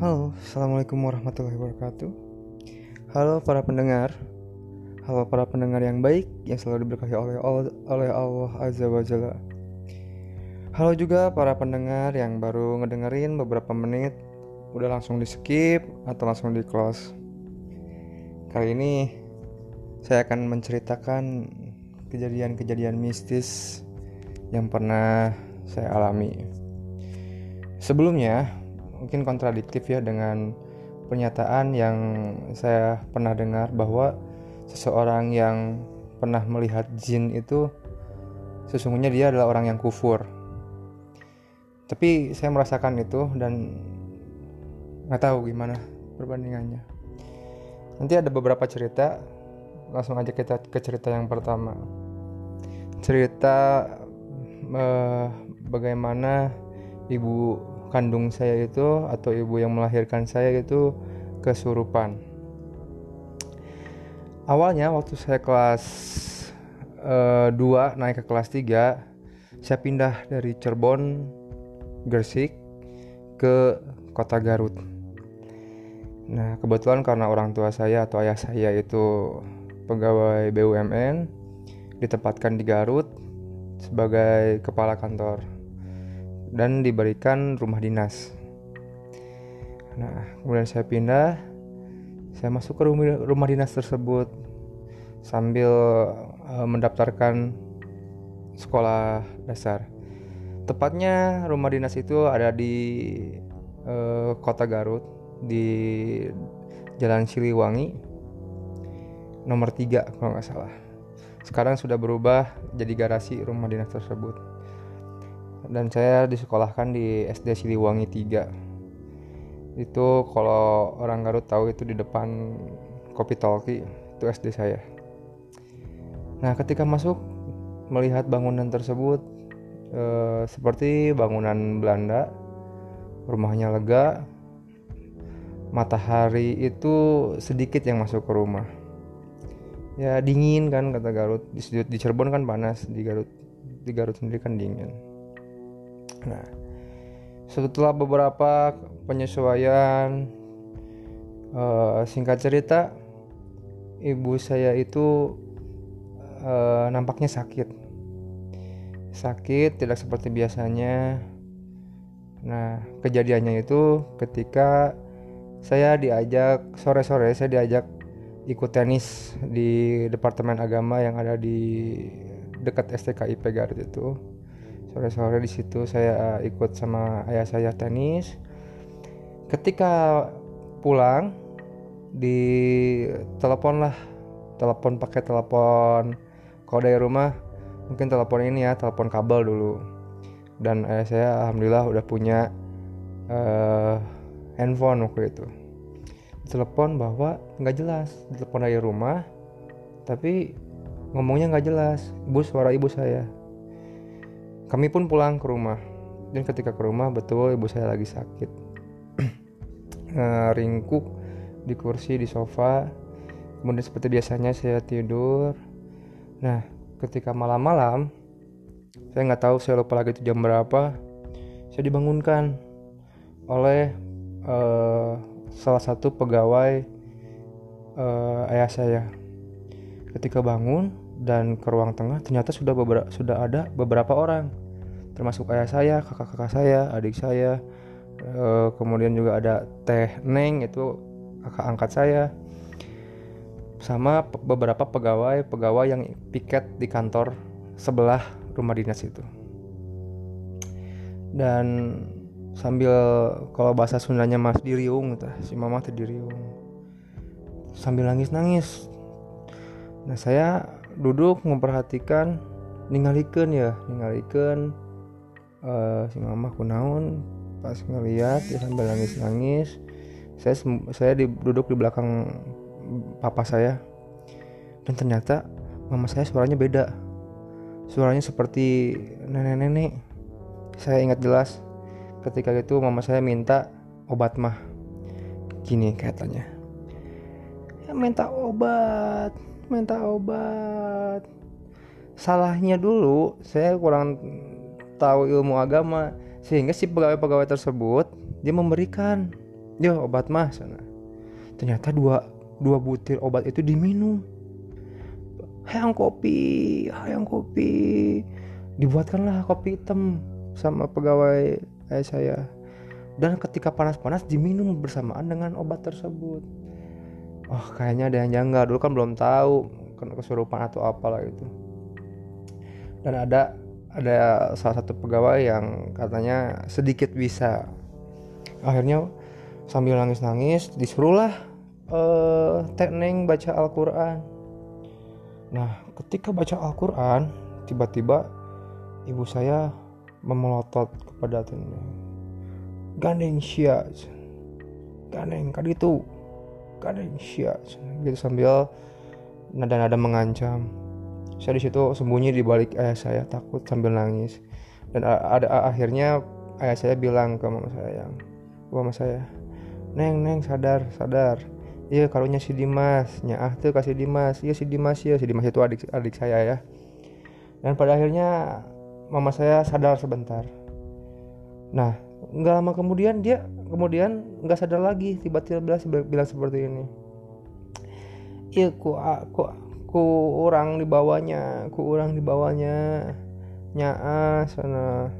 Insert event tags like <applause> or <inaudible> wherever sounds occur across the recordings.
Halo, Assalamualaikum warahmatullahi wabarakatuh. Halo para pendengar. Halo para pendengar yang baik Yang selalu diberkahi oleh, oleh Allah Azza wa Jalla. Halo juga para pendengar yang baru ngedengerin beberapa menit. Udah langsung di skip atau langsung di close Kali ini saya akan menceritakan kejadian-kejadian mistis yang pernah saya alami. Sebelumnya, mungkin kontradiktif ya dengan pernyataan yang saya pernah dengar bahwa seseorang yang pernah melihat jin itu sesungguhnya dia adalah orang yang kufur. Tapi saya merasakan itu dan nggak tahu gimana perbandingannya. Nanti ada beberapa cerita, langsung aja kita ke cerita yang pertama. Cerita eh, bagaimana ibu kandung saya itu atau ibu yang melahirkan saya itu kesurupan. Awalnya waktu saya kelas uh, eh, 2 naik ke kelas 3, saya pindah dari Cirebon, Gresik ke kota Garut. Nah, kebetulan karena orang tua saya atau ayah saya itu pegawai BUMN ditempatkan di Garut sebagai kepala kantor dan diberikan rumah dinas. Nah, kemudian saya pindah, saya masuk ke rumah, rumah dinas tersebut sambil uh, mendaftarkan sekolah dasar. Tepatnya rumah dinas itu ada di uh, kota Garut di Jalan Siliwangi nomor 3 kalau nggak salah. Sekarang sudah berubah jadi garasi rumah dinas tersebut dan saya disekolahkan di SD Siliwangi 3 itu kalau orang Garut tahu itu di depan Kopi Tolki itu SD saya. Nah ketika masuk melihat bangunan tersebut eh, seperti bangunan Belanda rumahnya lega matahari itu sedikit yang masuk ke rumah. Ya dingin kan kata Garut. Di, di Cirebon kan panas di Garut di Garut sendiri kan dingin Nah, setelah beberapa penyesuaian, uh, singkat cerita, ibu saya itu uh, nampaknya sakit, sakit tidak seperti biasanya. Nah, kejadiannya itu ketika saya diajak sore-sore saya diajak ikut tenis di departemen agama yang ada di dekat STKIP Garut itu sore-sore di situ saya eh, ikut sama ayah saya tenis. Ketika pulang di telepon lah. Telepon pakai telepon. Kalau dari rumah mungkin telepon ini ya telepon kabel dulu. Dan ayah saya alhamdulillah udah punya uh, handphone waktu itu. Telepon bahwa nggak jelas. Telepon dari rumah tapi ngomongnya nggak jelas. Ibu suara ibu saya kami pun pulang ke rumah. Dan ketika ke rumah betul ibu saya lagi sakit. <clears throat> Ringkuk di kursi di sofa. Kemudian seperti biasanya saya tidur. Nah ketika malam-malam saya nggak tahu saya lupa lagi itu jam berapa saya dibangunkan oleh uh, salah satu pegawai uh, ayah saya. Ketika bangun dan ke ruang tengah ternyata sudah sudah ada beberapa orang termasuk ayah saya kakak-kakak saya adik saya e, kemudian juga ada teh neng itu kakak angkat saya sama beberapa pegawai pegawai yang piket di kantor sebelah rumah dinas itu. Dan sambil kalau bahasa Sundanya mas diriung gitu, si mama tuh diriung sambil nangis nangis nah saya duduk memperhatikan ninggalikan ya ninggalikan uh, si mama kunaun pas ngeliat dia sambil nangis nangis saya saya duduk di belakang papa saya. Dan ternyata mama saya suaranya beda. Suaranya seperti nenek-nenek. Saya ingat jelas ketika itu mama saya minta obat mah. Gini katanya. Ya minta obat minta obat. Salahnya dulu saya kurang tahu ilmu agama sehingga si pegawai-pegawai tersebut dia memberikan ya obat mah sana. Ternyata dua dua butir obat itu diminum. Hayang kopi hayang kopi. Dibuatkanlah kopi hitam sama pegawai ayah saya. Dan ketika panas-panas diminum bersamaan dengan obat tersebut. Oh kayaknya ada yang janggal. Dulu kan belum tahu kena kesurupan atau apalah itu. Dan ada ada salah satu pegawai yang katanya sedikit bisa. Akhirnya sambil nangis-nangis disuruhlah uh, Teneng baca Al-Quran. Nah ketika baca Al-Quran tiba-tiba ibu saya memelotot kepada Teneng gandeng sia gandeng kali itu gandeng sia gitu sambil nada-nada mengancam saya di situ sembunyi di balik ayah saya takut sambil nangis. Dan ada akhirnya ayah saya bilang ke mama saya yang mama saya neng neng sadar sadar. Iya karunya si Dimas. Nyaah tuh kasih Dimas. Iya si Dimas ya si Dimas itu adik adik saya ya. Dan pada akhirnya mama saya sadar sebentar. Nah nggak lama kemudian dia kemudian nggak sadar lagi. Tiba-tiba bilang, seperti ini. Iya ku, ku ku orang di bawahnya ku orang di bawahnya. Nyaa sana.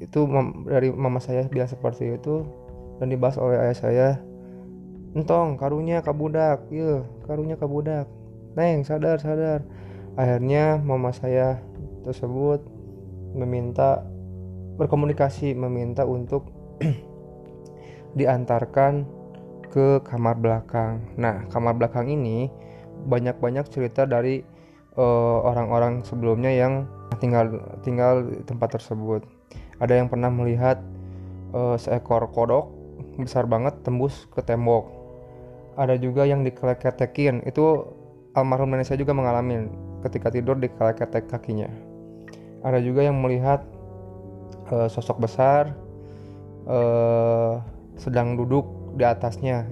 Itu dari mama saya bilang seperti itu. Dan dibahas oleh ayah saya. Entong karunya kabudak iya karunya kabudak neng sadar sadar. Akhirnya mama saya tersebut meminta berkomunikasi meminta untuk <clears throat> diantarkan ke kamar belakang. Nah kamar belakang ini banyak-banyak cerita dari eh, orang-orang uh, sebelumnya yang tinggal tinggal di tempat tersebut. Ada yang pernah melihat uh, seekor kodok besar banget tembus ke tembok. Ada juga yang dikeleketekin. Itu almarhum nenek saya juga mengalami ketika tidur dikeleketek kakinya. Ada juga yang melihat uh, sosok besar uh, sedang duduk di atasnya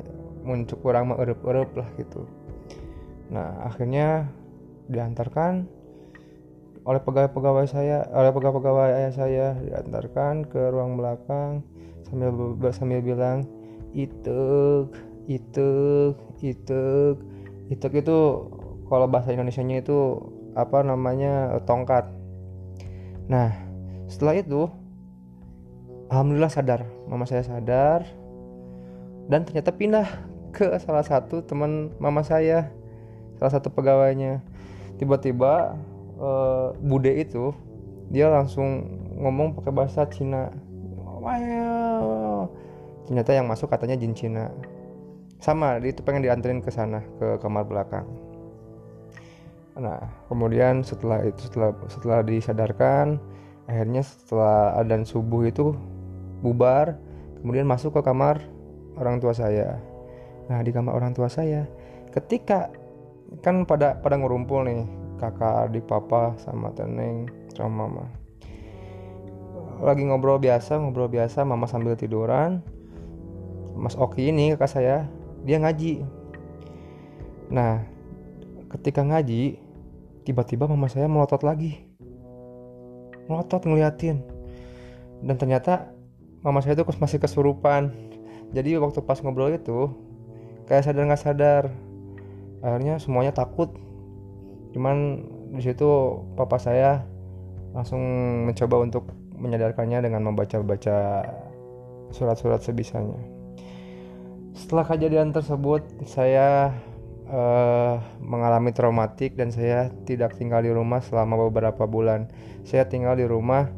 muncul kurang mengerup-erup lah gitu Nah, akhirnya diantarkan oleh pegawai-pegawai saya, oleh pegawai-pegawai ayah saya diantarkan ke ruang belakang sambil sambil bilang ituk, ituk, ituk. Ituk itu kalau bahasa Indonesianya itu apa namanya tongkat. Nah, setelah itu alhamdulillah sadar, mama saya sadar dan ternyata pindah ke salah satu teman mama saya salah satu pegawainya. Tiba-tiba uh, bude itu dia langsung ngomong pakai bahasa Cina. Ternyata yang masuk katanya jin Cina. Sama dia itu pengen dianterin ke sana ke kamar belakang. Nah kemudian setelah itu setelah setelah disadarkan akhirnya setelah adan subuh itu bubar kemudian masuk ke kamar orang tua saya. Nah di kamar orang tua saya ketika kan pada pada ngurumpul nih kakak adik papa sama teneng sama mama. Lagi ngobrol biasa ngobrol biasa mama sambil tiduran. Mas Oki ini kakak saya dia ngaji. Nah ketika ngaji tiba-tiba mama saya melotot lagi. Melotot ngeliatin. Dan ternyata mama saya itu masih kesurupan. Jadi waktu pas ngobrol itu kayak sadar nggak sadar akhirnya semuanya takut. Cuman di situ papa saya langsung mencoba untuk menyadarkannya dengan membaca-baca surat-surat sebisanya. Setelah kejadian tersebut saya uh, mengalami traumatik dan saya tidak tinggal di rumah selama beberapa bulan. Saya tinggal di rumah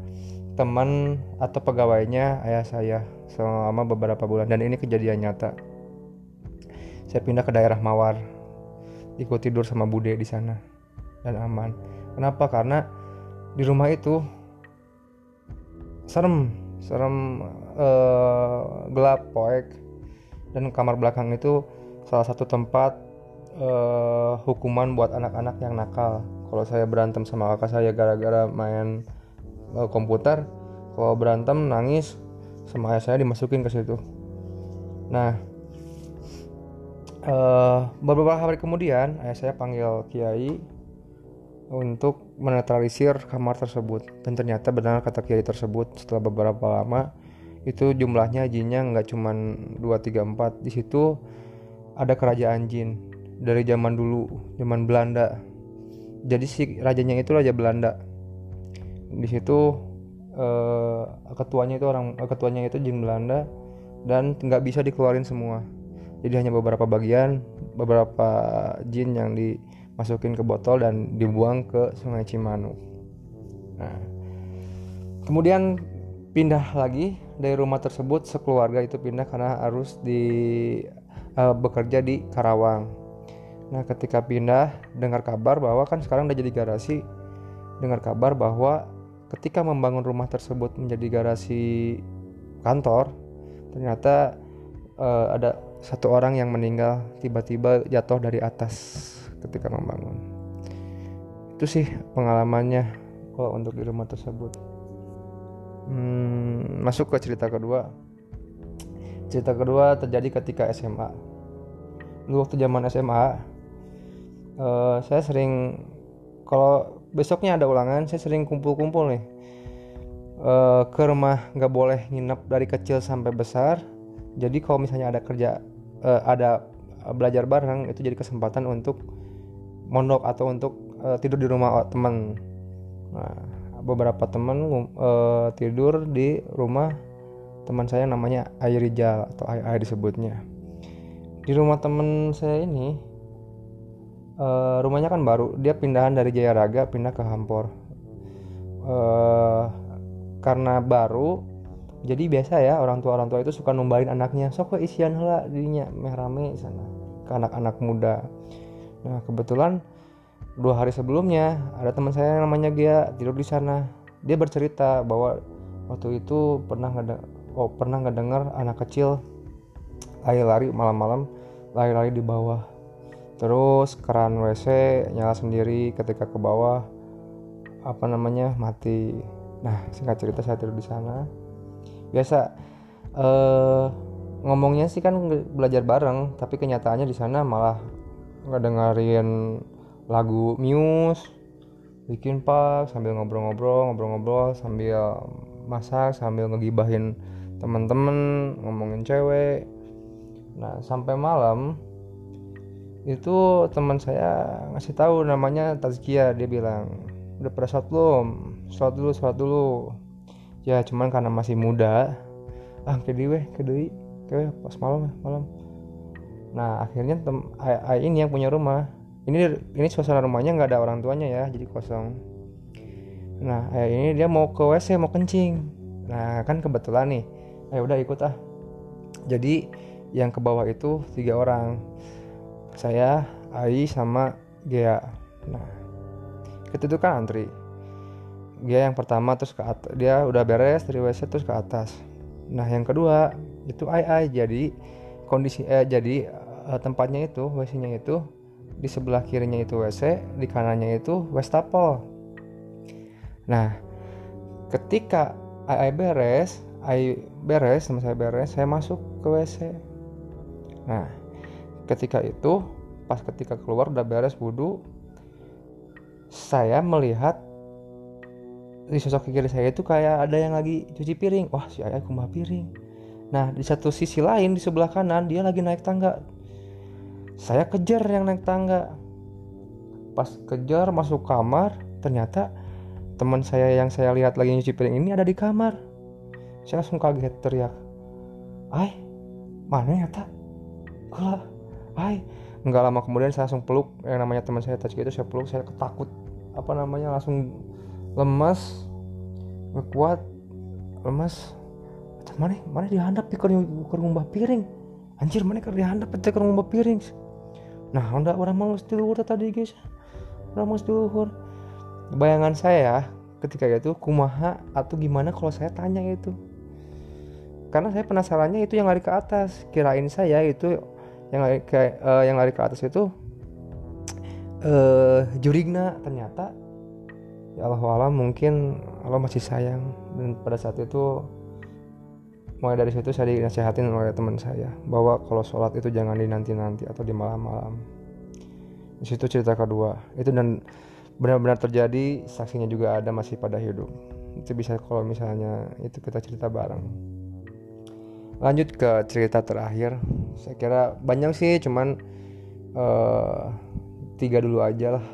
teman atau pegawainya ayah saya selama beberapa bulan. Dan ini kejadian nyata. Saya pindah ke daerah Mawar ikut tidur sama bude di sana dan aman. Kenapa? Karena di rumah itu serem serem uh, gelap poek. Dan kamar belakang itu salah satu tempat uh, hukuman buat anak-anak yang nakal. Kalau saya berantem sama kakak saya gara-gara main uh, komputer kalau berantem nangis sama ayah saya dimasukin ke situ. Nah uh, beberapa hari kemudian ayah saya panggil kiai untuk menetralisir kamar tersebut. Dan ternyata benar kata kiai tersebut setelah beberapa lama itu jumlahnya jinnya nggak cuman 2 3 4 di situ ada kerajaan jin dari zaman dulu zaman Belanda. Jadi si rajanya itu raja Belanda. Di situ eh, ketuanya itu orang ketuanya itu jin Belanda. Dan nggak bisa dikeluarin semua jadi hanya beberapa bagian beberapa jin yang dimasukin ke botol dan dibuang ke sungai Cimanuk nah kemudian pindah lagi dari rumah tersebut sekeluarga itu pindah karena harus di uh, bekerja di Karawang. Nah, ketika pindah dengar kabar bahwa kan sekarang udah jadi garasi, dengar kabar bahwa ketika membangun rumah tersebut menjadi garasi kantor, ternyata uh, ada satu orang yang meninggal tiba-tiba jatuh dari atas ketika membangun. Itu sih pengalamannya kalau untuk di rumah tersebut. Hmm, masuk ke cerita kedua. Cerita kedua terjadi ketika SMA dulu waktu zaman SMA uh, eh, saya sering kalau besoknya ada ulangan saya sering kumpul-kumpul nih. Uh, ke rumah nggak boleh nginep dari kecil sampai besar. Jadi kalau misalnya ada kerja uh, ada belajar bareng itu jadi kesempatan untuk mondok atau untuk uh, tidur di rumah teman nah beberapa teman uh, tidur di rumah teman saya namanya Airijal atau Ai disebutnya. Di rumah teman saya ini uh, rumahnya kan baru dia pindahan dari Jaya Raga pindah ke Hampor. Uh, karena baru jadi biasa ya orang tua orang tua itu suka numbahin anaknya sok ke isian lah dirinya. Merame sana ke anak-anak muda. Nah kebetulan dua hari sebelumnya ada teman saya yang namanya Gia tidur di sana. Dia bercerita bahwa waktu itu pernah nggak oh pernah nggak dengar anak kecil lari-lari malam-malam lari-lari di bawah. Terus keran WC nyala sendiri ketika ke bawah apa namanya mati. Nah singkat cerita saya tidur di sana biasa eh, ngomongnya sih kan belajar bareng tapi kenyataannya di sana malah dengerin lagu Muse bikin pak sambil ngobrol-ngobrol ngobrol-ngobrol sambil masak sambil ngegibahin teman-teman ngomongin cewek. Nah sampai malam itu teman saya ngasih tahu namanya Tazkia dia bilang udah pada sholat belum? Sholat dulu sholat dulu ya cuman karena masih muda. Ah kedui weh kedui kewe pas malam malam. Nah akhirnya tem ini yang punya rumah. Ini ini suasana rumahnya nggak ada orang tuanya ya jadi kosong. Nah eh, ini dia mau ke wc mau kencing. Nah kan kebetulan nih. Ayo udah ikut ah. Jadi yang ke bawah itu tiga orang. Saya Ai sama Gea. Nah itu tuh kan antri Gea yang pertama terus ke atas dia udah beres dari WC terus ke atas nah yang kedua itu Ai Ai jadi kondisi eh jadi eh, tempatnya itu WC-nya itu di sebelah kirinya itu WC, di kanannya itu wastafel. Nah, ketika AI beres, AI beres, sama saya beres, saya masuk ke WC. Nah, ketika itu, pas ketika keluar udah beres wudhu, saya melihat di sosok kiri saya itu kayak ada yang lagi cuci piring. Wah, si ayah kumbah piring. Nah, di satu sisi lain di sebelah kanan dia lagi naik tangga. Saya kejar yang naik tangga. Pas kejar masuk kamar ternyata teman saya yang saya lihat lagi nyuci piring ini ada di kamar. Saya langsung kaget teriak. Ay mana ya tak kala ay nggak lama kemudian saya langsung peluk yang namanya teman saya tadi itu saya peluk saya ketakut. Apa namanya langsung lemas kuat lemas mana mana dihandap di kerumah piring? Anjir mana kerja dihandap di kerumah piring? Nah hendak orang mau luhur tadi guys. Orang mau luhur bayangan saya ketika itu kumaha atau gimana kalau saya tanya itu? Karena saya penasarannya itu yang lari ke atas. Kirain saya itu yang lari ke uh, yang lari ke atas itu uh, jurigna ternyata ya Allah Allah mungkin Allah masih sayang. Dan pada saat itu mulai dari situ saya dinasihatin oleh teman saya bahwa kalau sholat itu jangan dinanti-nanti atau di malam-malam. Di situ cerita kedua. Itu dan benar-benar terjadi saksinya juga ada masih pada hidup. Itu bisa kalau misalnya itu kita cerita bareng. Lanjut ke cerita terakhir. Saya kira banyak sih cuman uh, tiga dulu aja lah.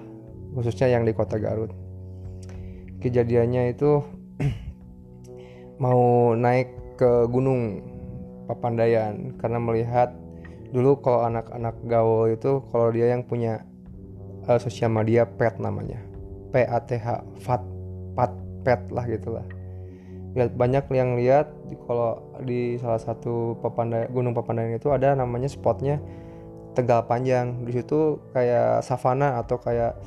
Khususnya yang di kota Garut kejadiannya itu <clears throat> mau naik ke gunung Papandayan karena melihat dulu kalau anak-anak gaul itu kalau dia yang punya uh, sosial media pet namanya. PATH fat pat pet lah gitulah lihat banyak yang lihat kalau di salah satu Papandayan gunung Papandayan itu ada namanya spotnya Tegal Panjang. Di situ kayak savana atau kayak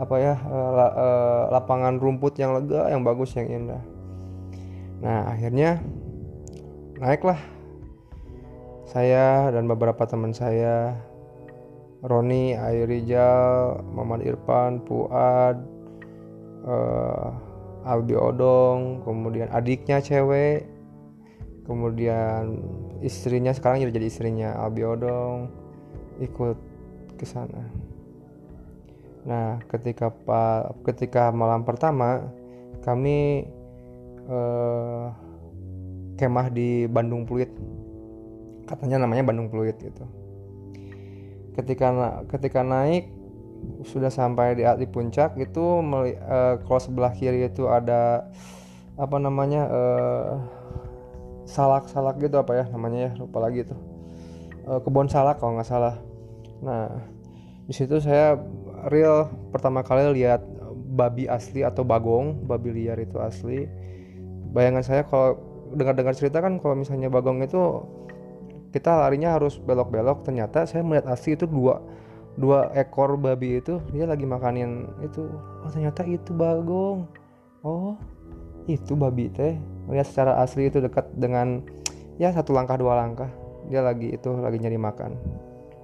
apa ya uh, lapangan rumput yang lega yang bagus yang indah nah akhirnya naiklah saya dan beberapa teman saya Roni, Airijal, Muhammad Irfan, Puad, uh, Albi Odong, kemudian adiknya cewek, kemudian istrinya sekarang jadi istrinya Albi Odong ikut ke sana. Nah, ketika pak ketika malam pertama kami uh, kemah di Bandung Pluit. Katanya namanya Bandung Pluit gitu. Ketika ketika naik sudah sampai di, di puncak itu uh, kalau sebelah kiri itu ada apa namanya uh, salak-salak gitu apa ya namanya ya lupa lagi tuh uh, kebun salak kalau nggak salah nah di situ saya real. Pertama kali lihat babi asli atau bagong babi liar itu asli. Bayangan saya kalau dengar-dengar cerita kan kalau misalnya bagong itu kita larinya harus belok-belok. Ternyata saya melihat asli itu dua dua ekor babi itu dia lagi makanin itu. Oh ternyata itu bagong. Oh itu babi teh. Lihat secara asli itu dekat dengan ya satu langkah dua langkah. Dia lagi itu lagi nyari makan.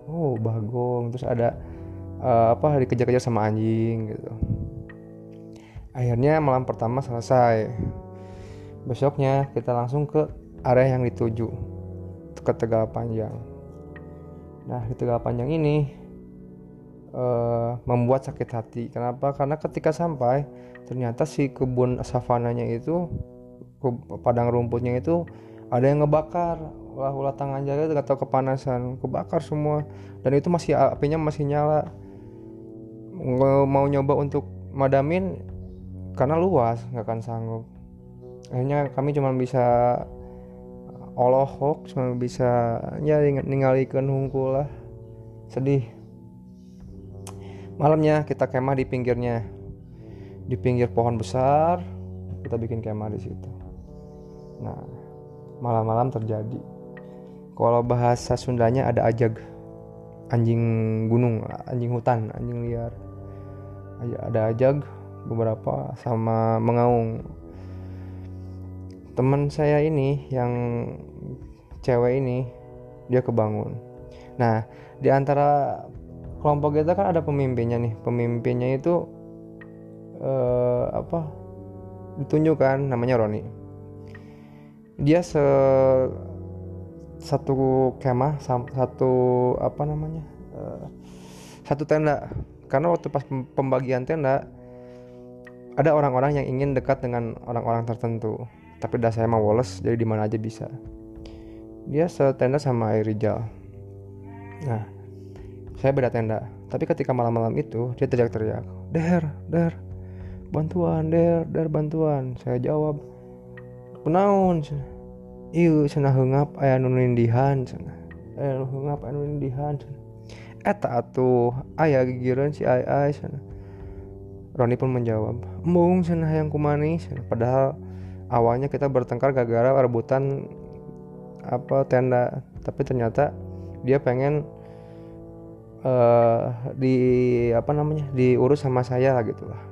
Oh bagong. Terus ada uh, apa dikejar-kejar sama anjing gitu. Akhirnya malam pertama selesai. Besoknya kita langsung ke area yang dituju ke Tegal Panjang. Nah di Tegal Panjang ini uh, membuat sakit hati. Kenapa? Karena ketika sampai ternyata si kebun savananya itu padang rumputnya itu ada yang ngebakar. Ulah ulah tangan jaga atau kepanasan. Kebakar semua. Dan itu masih apinya masih nyala mau nyoba untuk madamin karena luas nggak akan sanggup. Akhirnya kami cuma bisa hoax cuma bisa ya ninggalikan hungkul lah. Sedih. Malamnya kita kemah di pinggirnya. Di pinggir pohon besar kita bikin kemah di situ. Nah malam-malam terjadi. Kalau bahasa Sundanya ada ajag anjing gunung anjing hutan anjing liar ada ajag beberapa sama mengaung. Teman saya ini yang cewek ini dia kebangun. Nah di antara kelompok kita kan ada pemimpinnya nih. Pemimpinnya itu eh, apa ditunjukkan namanya Roni. Dia se satu kemah satu apa namanya uh, satu tenda karena waktu pas pembagian tenda ada orang-orang yang ingin dekat dengan orang-orang tertentu. Tapi dah saya mau woles jadi di mana aja bisa. Dia setenda sama air Rijal. Nah saya beda tenda. Tapi ketika malam-malam itu dia teriak-teriak der der bantuan der der bantuan. Saya jawab kenaun iya sana hengap ayah nunindihan sana ayah hengap sana eta atuh. Ayah gigiran si ay ay sana. Roni pun menjawab embung sana yang kumani sana padahal awalnya kita bertengkar gara-gara rebutan apa tenda. Tapi ternyata dia pengen uh, di apa namanya diurus sama saya lah gitu lah.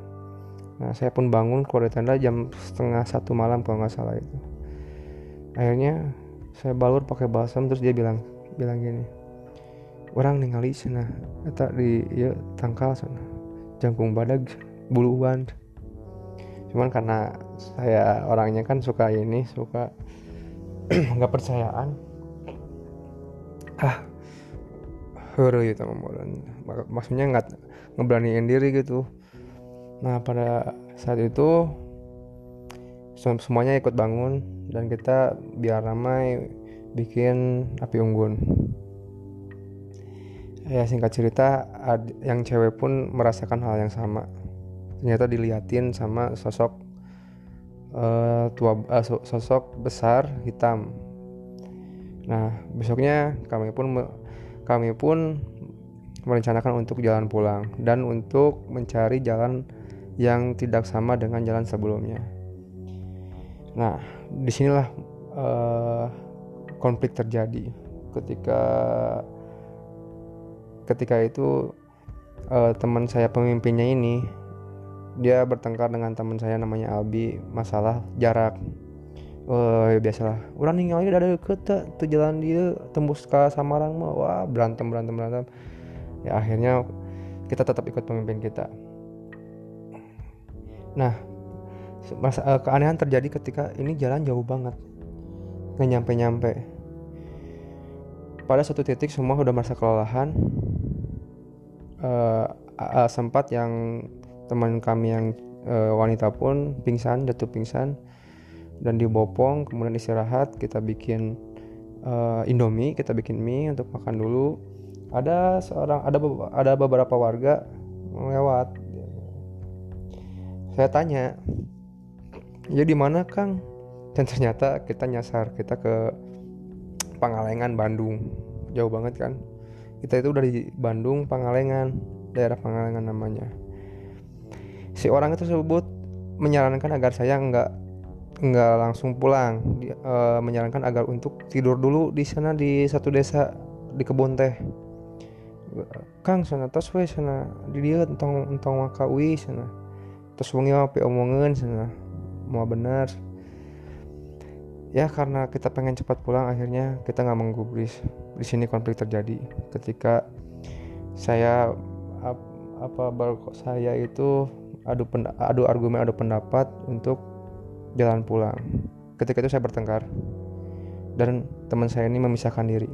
Nah saya pun bangun keluar dari tenda jam setengah satu malam kalau nggak salah itu. Akhirnya saya balur pakai balsam terus dia bilang bilang gini orang ningali sana. Eta di ya tangkal sana. Jangkung badag buluan cuman karena saya orangnya kan suka ini suka <clears throat> nggak percayaan. Ah huru gitu maksudnya nggak ngeberaniin diri gitu. Nah pada saat itu semuanya ikut bangun dan kita biar ramai bikin api unggun ya singkat cerita yang cewek pun merasakan hal yang sama. Ternyata diliatin sama sosok uh, tua uh, sosok besar hitam. Nah besoknya kami pun kami pun merencanakan untuk jalan pulang dan untuk mencari jalan yang tidak sama dengan jalan sebelumnya. Nah di sinilah uh, konflik terjadi ketika ketika itu uh, teman saya pemimpinnya ini dia bertengkar dengan teman saya namanya Albi masalah jarak. Oh ya biasalah. Orang ninggalin ada deket tuh jalan dia tembus ke Samarang mah. Wah berantem berantem berantem. Ya akhirnya kita tetap ikut pemimpin kita. Nah masa, uh, keanehan terjadi ketika ini jalan jauh banget. Nggak nyampe nyampe pada satu titik semua udah merasa kelelahan uh, uh, sempat yang teman kami yang uh, wanita pun pingsan jatuh pingsan dan dibopong kemudian istirahat kita bikin uh, indomie kita bikin mie untuk makan dulu. Ada seorang ada ada beberapa warga lewat. Saya tanya ya di mana kang? Dan ternyata kita nyasar kita ke Pangalengan Bandung. Jauh banget kan kita itu dari Bandung Pangalengan daerah Pangalengan namanya. Si orang itu tersebut menyarankan agar saya nggak nggak langsung pulang. Dia, e, menyarankan agar untuk tidur dulu di sana di satu desa di kebun teh. Kang sana tos we sana di dia entong entong makawi sana. Terus wengi apa omongan sana. Mau benar ya karena kita pengen cepat pulang akhirnya kita nggak menggubris. Di sini konflik terjadi. Ketika saya ap, apa saya itu adu adu argumen adu pendapat untuk jalan pulang. Ketika itu saya bertengkar. Dan teman saya ini memisahkan diri.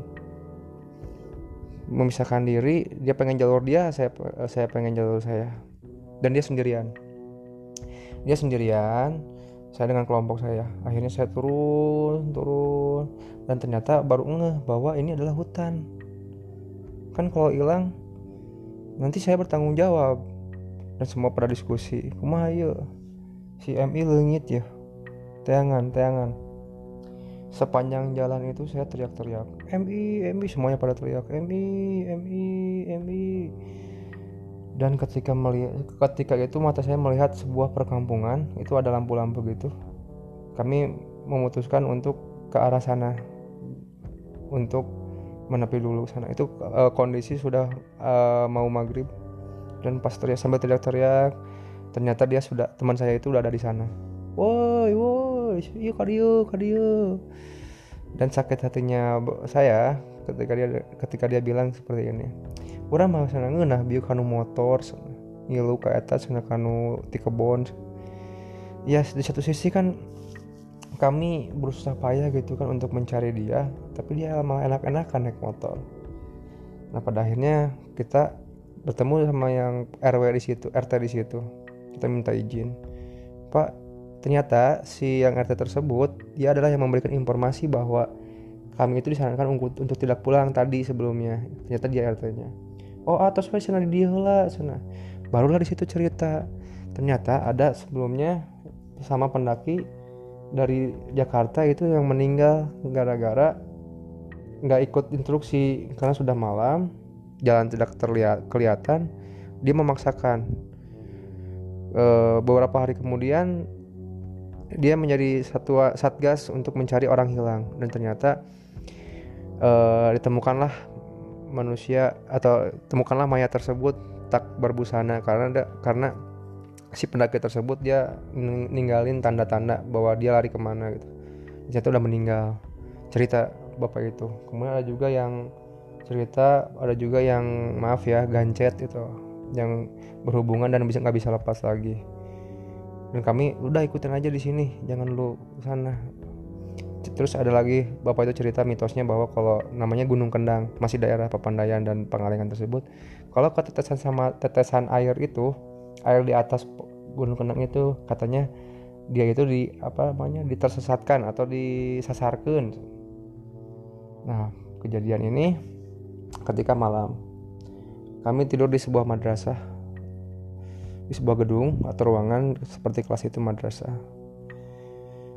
Memisahkan diri dia pengen jalur dia saya saya pengen jalur saya. Dan dia sendirian. Dia sendirian saya dengan kelompok saya. Akhirnya saya turun turun. Dan ternyata baru ngeh bahwa ini adalah hutan. Kan kalau hilang nanti saya bertanggung jawab. Dan semua pada diskusi. Kumaha ya si MI lengit ya. Tayangan tayangan sepanjang jalan itu saya teriak-teriak MI MI semuanya pada teriak MI MI MI dan ketika melihat ketika itu mata saya melihat sebuah perkampungan itu ada lampu-lampu gitu. Kami memutuskan untuk ke arah sana untuk menepi dulu sana. Itu uh, kondisi sudah uh, mau maghrib. Dan pas teriak sambil teriak-teriak ternyata dia sudah teman saya itu udah ada di sana. Woi woi yuk kadio kadio dan sakit hatinya saya ketika dia ketika dia bilang seperti ini orang mau sana ngeunah biu kanu motor ngilu ke atas sana kanu di kebon. Ya di satu sisi kan kami berusaha payah gitu kan untuk mencari dia tapi dia malah enak-enakan naik motor. Nah pada akhirnya kita bertemu sama yang RW di situ RT di situ. Kita minta izin. Pak ternyata si yang RT tersebut dia adalah yang memberikan informasi bahwa kami itu disarankan untuk tidak pulang tadi sebelumnya. Ternyata dia RT-nya oh atas ah, sana di dia lah sana. Barulah di situ cerita. Ternyata ada sebelumnya sama pendaki dari Jakarta itu yang meninggal gara-gara nggak ikut instruksi. Karena sudah malam jalan tidak terlihat kelihatan dia memaksakan. E, beberapa hari kemudian dia menjadi satu satgas untuk mencari orang hilang. Dan ternyata e, ditemukanlah manusia atau temukanlah mayat tersebut tak berbusana karena ada, karena si pendaki tersebut dia ninggalin tanda-tanda bahwa dia lari ke mana gitu. Ternyata udah meninggal. Cerita bapak itu. Kemudian ada juga yang cerita ada juga yang maaf ya gancet itu yang berhubungan dan bisa nggak bisa lepas lagi. Dan kami udah ikutin aja di sini jangan lu sana terus ada lagi bapak itu cerita mitosnya bahwa kalau namanya Gunung Kendang masih daerah Papandayan dan Pangalengan tersebut kalau ketetesan sama tetesan air itu air di atas Gunung Kendang itu katanya dia itu di apa namanya ditersesatkan atau disasarkan nah kejadian ini ketika malam kami tidur di sebuah madrasah di sebuah gedung atau ruangan seperti kelas itu madrasah.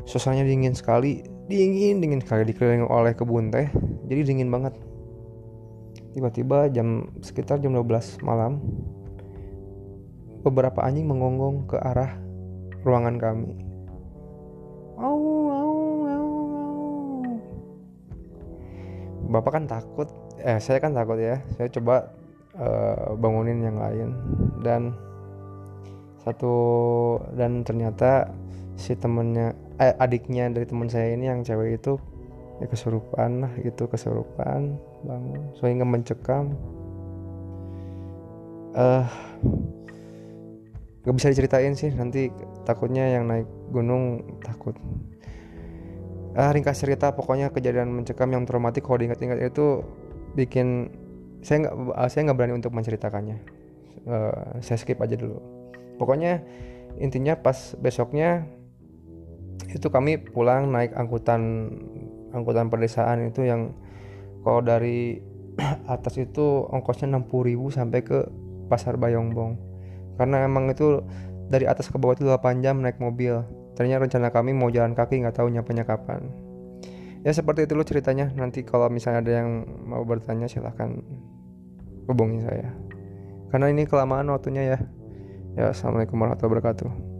Suasananya dingin sekali dingin dingin sekali dikelilingi oleh kebun teh. Jadi dingin banget. Tiba-tiba jam sekitar jam 12 malam beberapa anjing mengonggong ke arah ruangan kami. Bapak kan takut eh saya kan takut ya. Saya coba uh, bangunin yang lain. Dan satu dan ternyata si temennya adiknya dari teman saya ini yang cewek itu ya kesurupan lah gitu kesurupan bangun. Sehingga mencekam. Eh uh, gak bisa diceritain sih nanti takutnya yang naik gunung takut. Ah ringkas cerita pokoknya kejadian mencekam yang traumatik kalau diingat-ingat itu bikin saya nggak saya nggak berani untuk menceritakannya. Uh, saya skip aja dulu. Pokoknya intinya pas besoknya itu kami pulang naik angkutan angkutan pedesaan itu yang kalau dari <clears throat> atas itu ongkosnya 60.000 sampai ke pasar Bayongbong karena emang itu dari atas ke bawah itu 8 jam naik mobil. Ternyata rencana kami mau jalan kaki nggak tahu nyampe kapan. Ya seperti itu loh ceritanya. Nanti kalau misalnya ada yang mau bertanya silahkan hubungi saya. Karena ini kelamaan waktunya ya. Ya assalamualaikum warahmatullahi wabarakatuh